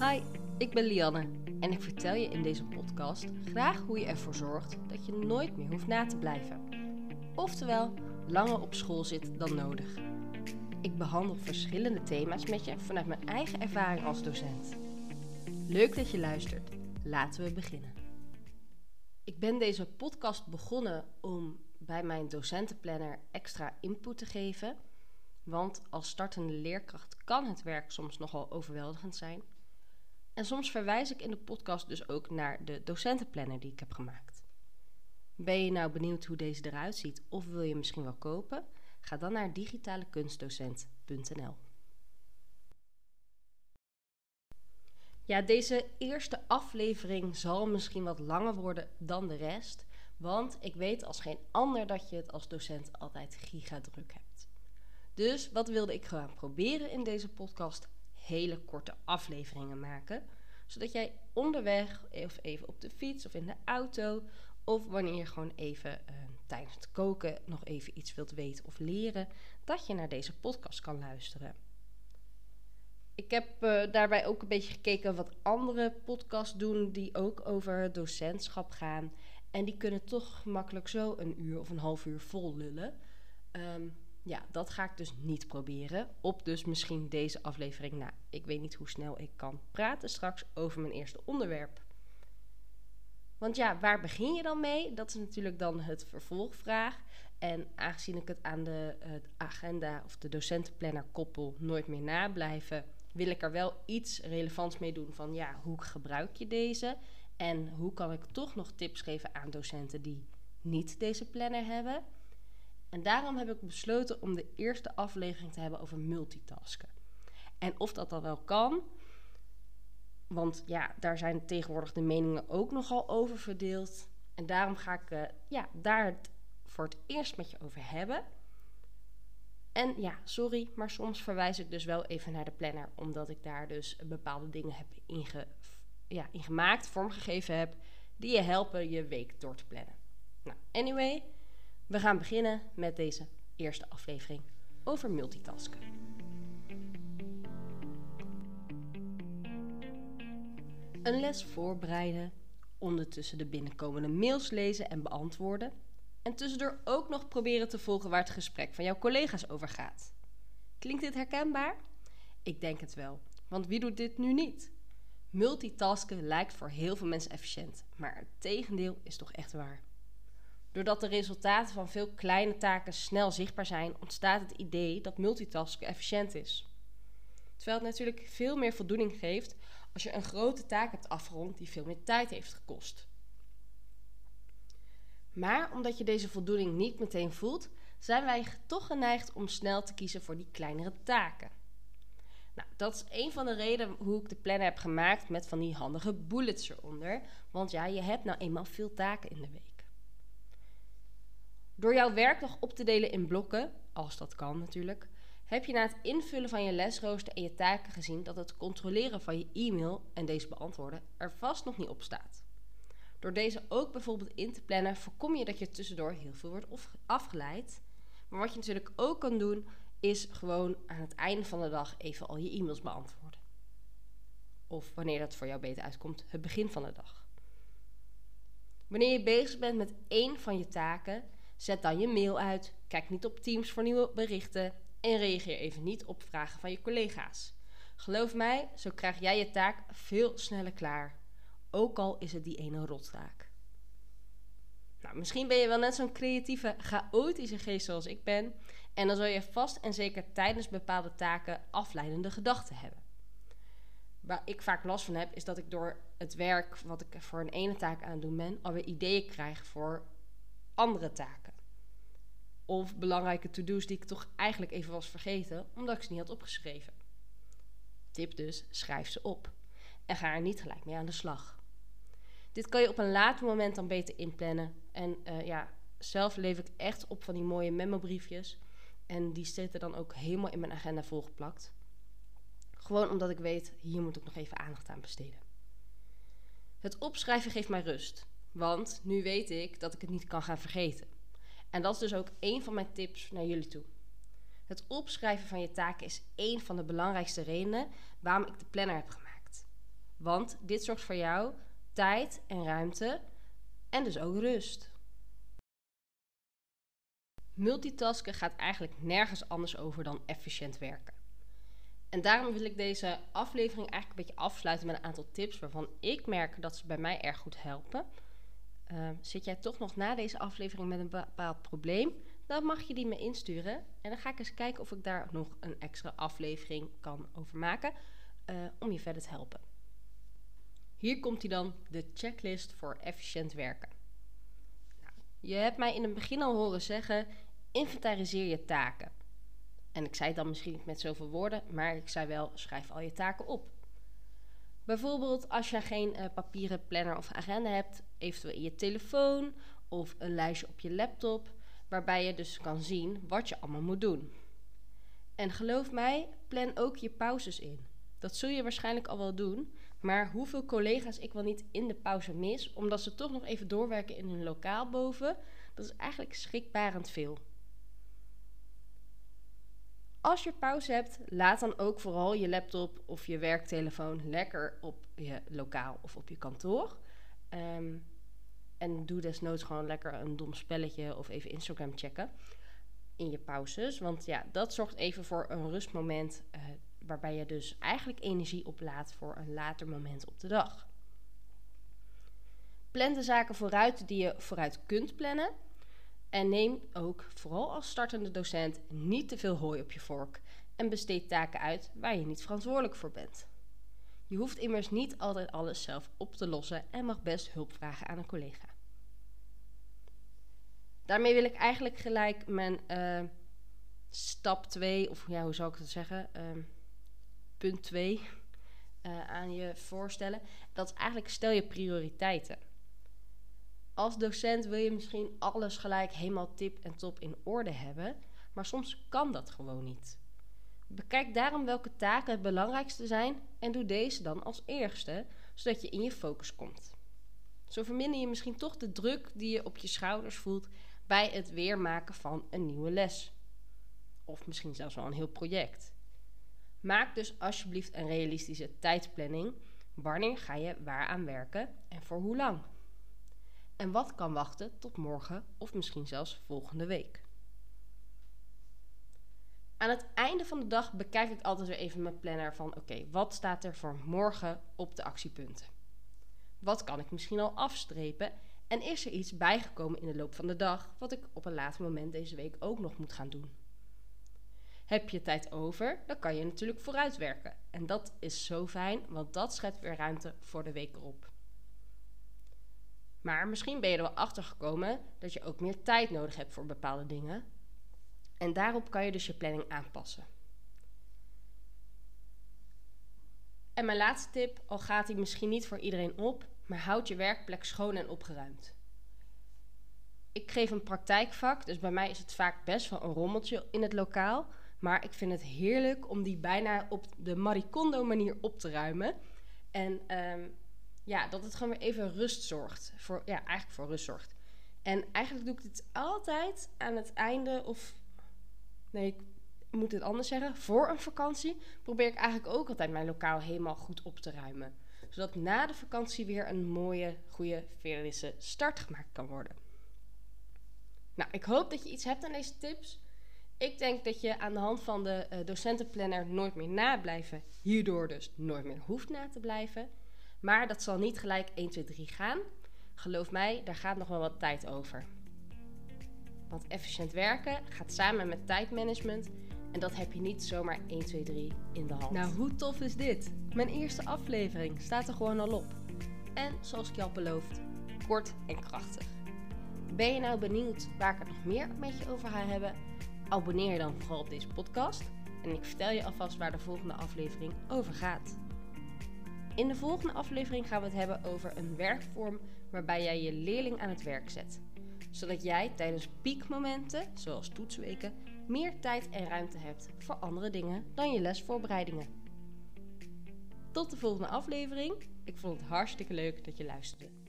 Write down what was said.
Hi, ik ben Lianne en ik vertel je in deze podcast graag hoe je ervoor zorgt dat je nooit meer hoeft na te blijven. Oftewel, langer op school zit dan nodig. Ik behandel verschillende thema's met je vanuit mijn eigen ervaring als docent. Leuk dat je luistert. Laten we beginnen. Ik ben deze podcast begonnen om bij mijn docentenplanner extra input te geven. Want als startende leerkracht kan het werk soms nogal overweldigend zijn. En soms verwijs ik in de podcast dus ook naar de docentenplanner die ik heb gemaakt. Ben je nou benieuwd hoe deze eruit ziet of wil je misschien wel kopen? Ga dan naar digitalekunstdocent.nl. Ja, deze eerste aflevering zal misschien wat langer worden dan de rest. Want ik weet als geen ander dat je het als docent altijd gigadruk hebt. Dus wat wilde ik gaan proberen in deze podcast? Hele korte afleveringen maken. Zodat jij onderweg, of even op de fiets of in de auto, of wanneer je gewoon even eh, tijdens het koken nog even iets wilt weten of leren, dat je naar deze podcast kan luisteren. Ik heb uh, daarbij ook een beetje gekeken wat andere podcasts doen die ook over docentschap gaan. En die kunnen toch makkelijk zo een uur of een half uur vol lullen. Um, ja, dat ga ik dus niet proberen. Op dus misschien deze aflevering. Nou, ik weet niet hoe snel ik kan praten straks over mijn eerste onderwerp. Want ja, waar begin je dan mee? Dat is natuurlijk dan het vervolgvraag. En aangezien ik het aan de agenda of de docentenplanner koppel nooit meer nablijven, wil ik er wel iets relevants mee doen van ja, hoe gebruik je deze? En hoe kan ik toch nog tips geven aan docenten die niet deze planner hebben? En daarom heb ik besloten om de eerste aflevering te hebben over multitasken. En of dat dan wel kan, want ja, daar zijn tegenwoordig de meningen ook nogal over verdeeld. En daarom ga ik uh, ja, daar het voor het eerst met je over hebben. En ja, sorry, maar soms verwijs ik dus wel even naar de planner, omdat ik daar dus bepaalde dingen heb inge, ja, ingemaakt, vormgegeven heb, die je helpen je week door te plannen. Nou, anyway, we gaan beginnen met deze eerste aflevering over multitasken. Een les voorbereiden, ondertussen de binnenkomende mails lezen en beantwoorden en tussendoor ook nog proberen te volgen waar het gesprek van jouw collega's over gaat. Klinkt dit herkenbaar? Ik denk het wel, want wie doet dit nu niet? Multitasken lijkt voor heel veel mensen efficiënt, maar het tegendeel is toch echt waar. Doordat de resultaten van veel kleine taken snel zichtbaar zijn, ontstaat het idee dat multitasken efficiënt is. Terwijl het natuurlijk veel meer voldoening geeft als je een grote taak hebt afgerond die veel meer tijd heeft gekost. Maar omdat je deze voldoening niet meteen voelt, zijn wij toch geneigd om snel te kiezen voor die kleinere taken. Nou, dat is een van de redenen hoe ik de planner heb gemaakt met van die handige bullets eronder. Want ja, je hebt nou eenmaal veel taken in de week. Door jouw werkdag op te delen in blokken, als dat kan natuurlijk, heb je na het invullen van je lesrooster en je taken gezien dat het controleren van je e-mail en deze beantwoorden er vast nog niet op staat. Door deze ook bijvoorbeeld in te plannen, voorkom je dat je tussendoor heel veel wordt afgeleid. Maar wat je natuurlijk ook kan doen, is gewoon aan het einde van de dag even al je e-mails beantwoorden. Of wanneer dat voor jou beter uitkomt, het begin van de dag. Wanneer je bezig bent met één van je taken, Zet dan je mail uit, kijk niet op Teams voor nieuwe berichten en reageer even niet op vragen van je collega's. Geloof mij, zo krijg jij je taak veel sneller klaar. Ook al is het die ene rottaak. Nou, misschien ben je wel net zo'n creatieve, chaotische geest zoals ik ben. En dan zul je vast en zeker tijdens bepaalde taken afleidende gedachten hebben. Waar ik vaak last van heb, is dat ik door het werk wat ik voor een ene taak aan het doen ben, alweer ideeën krijg voor andere taken. Of belangrijke to-do's die ik toch eigenlijk even was vergeten, omdat ik ze niet had opgeschreven. Tip dus, schrijf ze op. En ga er niet gelijk mee aan de slag. Dit kan je op een later moment dan beter inplannen. En uh, ja, zelf leef ik echt op van die mooie memo-briefjes. En die zitten dan ook helemaal in mijn agenda volgeplakt. Gewoon omdat ik weet, hier moet ik nog even aandacht aan besteden. Het opschrijven geeft mij rust. Want nu weet ik dat ik het niet kan gaan vergeten. En dat is dus ook een van mijn tips naar jullie toe. Het opschrijven van je taken is één van de belangrijkste redenen waarom ik de planner heb gemaakt. Want dit zorgt voor jou tijd en ruimte en dus ook rust. Multitasken gaat eigenlijk nergens anders over dan efficiënt werken. En daarom wil ik deze aflevering eigenlijk een beetje afsluiten met een aantal tips waarvan ik merk dat ze bij mij erg goed helpen. Uh, zit jij toch nog na deze aflevering met een bepaald probleem? Dan mag je die me insturen. En dan ga ik eens kijken of ik daar nog een extra aflevering kan over maken. Uh, om je verder te helpen. Hier komt hij dan, de checklist voor efficiënt werken. Nou, je hebt mij in het begin al horen zeggen: inventariseer je taken. En ik zei het dan misschien niet met zoveel woorden, maar ik zei wel: schrijf al je taken op. Bijvoorbeeld als je geen uh, papieren planner of agenda hebt, eventueel in je telefoon of een lijstje op je laptop, waarbij je dus kan zien wat je allemaal moet doen. En geloof mij, plan ook je pauzes in. Dat zul je waarschijnlijk al wel doen, maar hoeveel collega's ik wel niet in de pauze mis, omdat ze toch nog even doorwerken in hun lokaal boven, dat is eigenlijk schrikbarend veel. Als je pauze hebt, laat dan ook vooral je laptop of je werktelefoon lekker op je lokaal of op je kantoor. Um, en doe desnoods gewoon lekker een dom spelletje of even Instagram checken in je pauzes. Want ja, dat zorgt even voor een rustmoment uh, waarbij je dus eigenlijk energie oplaadt voor een later moment op de dag. Plan de zaken vooruit die je vooruit kunt plannen. En neem ook, vooral als startende docent, niet te veel hooi op je vork. En besteed taken uit waar je niet verantwoordelijk voor bent. Je hoeft immers niet altijd alles zelf op te lossen en mag best hulp vragen aan een collega. Daarmee wil ik eigenlijk gelijk mijn uh, stap 2, of ja, hoe zou ik het zeggen? Uh, punt 2 uh, eh, aan je voorstellen. Dat is eigenlijk stel je prioriteiten. Als docent wil je misschien alles gelijk helemaal tip en top in orde hebben, maar soms kan dat gewoon niet. Bekijk daarom welke taken het belangrijkste zijn en doe deze dan als eerste, zodat je in je focus komt. Zo verminder je misschien toch de druk die je op je schouders voelt bij het weer maken van een nieuwe les. Of misschien zelfs wel een heel project. Maak dus alsjeblieft een realistische tijdsplanning. Wanneer ga je waaraan werken en voor hoe lang? En wat kan wachten tot morgen of misschien zelfs volgende week? Aan het einde van de dag bekijk ik altijd weer even mijn planner van oké, wat staat er voor morgen op de actiepunten? Wat kan ik misschien al afstrepen? En is er iets bijgekomen in de loop van de dag wat ik op een later moment deze week ook nog moet gaan doen? Heb je tijd over, dan kan je natuurlijk vooruitwerken. En dat is zo fijn, want dat schept weer ruimte voor de week erop. Maar misschien ben je er wel achter gekomen dat je ook meer tijd nodig hebt voor bepaalde dingen. En daarop kan je dus je planning aanpassen. En mijn laatste tip, al gaat die misschien niet voor iedereen op, maar houd je werkplek schoon en opgeruimd. Ik geef een praktijkvak, dus bij mij is het vaak best wel een rommeltje in het lokaal. Maar ik vind het heerlijk om die bijna op de Maricondo manier op te ruimen. En um, ja, dat het gewoon weer even rust zorgt. Voor, ja, eigenlijk voor rust zorgt. En eigenlijk doe ik dit altijd aan het einde of... Nee, ik moet het anders zeggen. Voor een vakantie probeer ik eigenlijk ook altijd mijn lokaal helemaal goed op te ruimen. Zodat na de vakantie weer een mooie, goede, verlisse start gemaakt kan worden. Nou, ik hoop dat je iets hebt aan deze tips. Ik denk dat je aan de hand van de uh, docentenplanner nooit meer nablijven, hierdoor dus nooit meer hoeft na te blijven. Maar dat zal niet gelijk 1, 2, 3 gaan. Geloof mij, daar gaat nog wel wat tijd over. Want efficiënt werken gaat samen met tijdmanagement en dat heb je niet zomaar 1, 2, 3 in de hand. Nou, hoe tof is dit? Mijn eerste aflevering staat er gewoon al op. En zoals ik je al beloofd, kort en krachtig. Ben je nou benieuwd waar ik het nog meer met je over ga hebben? Abonneer je dan vooral op deze podcast en ik vertel je alvast waar de volgende aflevering over gaat. In de volgende aflevering gaan we het hebben over een werkvorm waarbij jij je leerling aan het werk zet. Zodat jij tijdens piekmomenten, zoals toetsweken, meer tijd en ruimte hebt voor andere dingen dan je lesvoorbereidingen. Tot de volgende aflevering. Ik vond het hartstikke leuk dat je luisterde.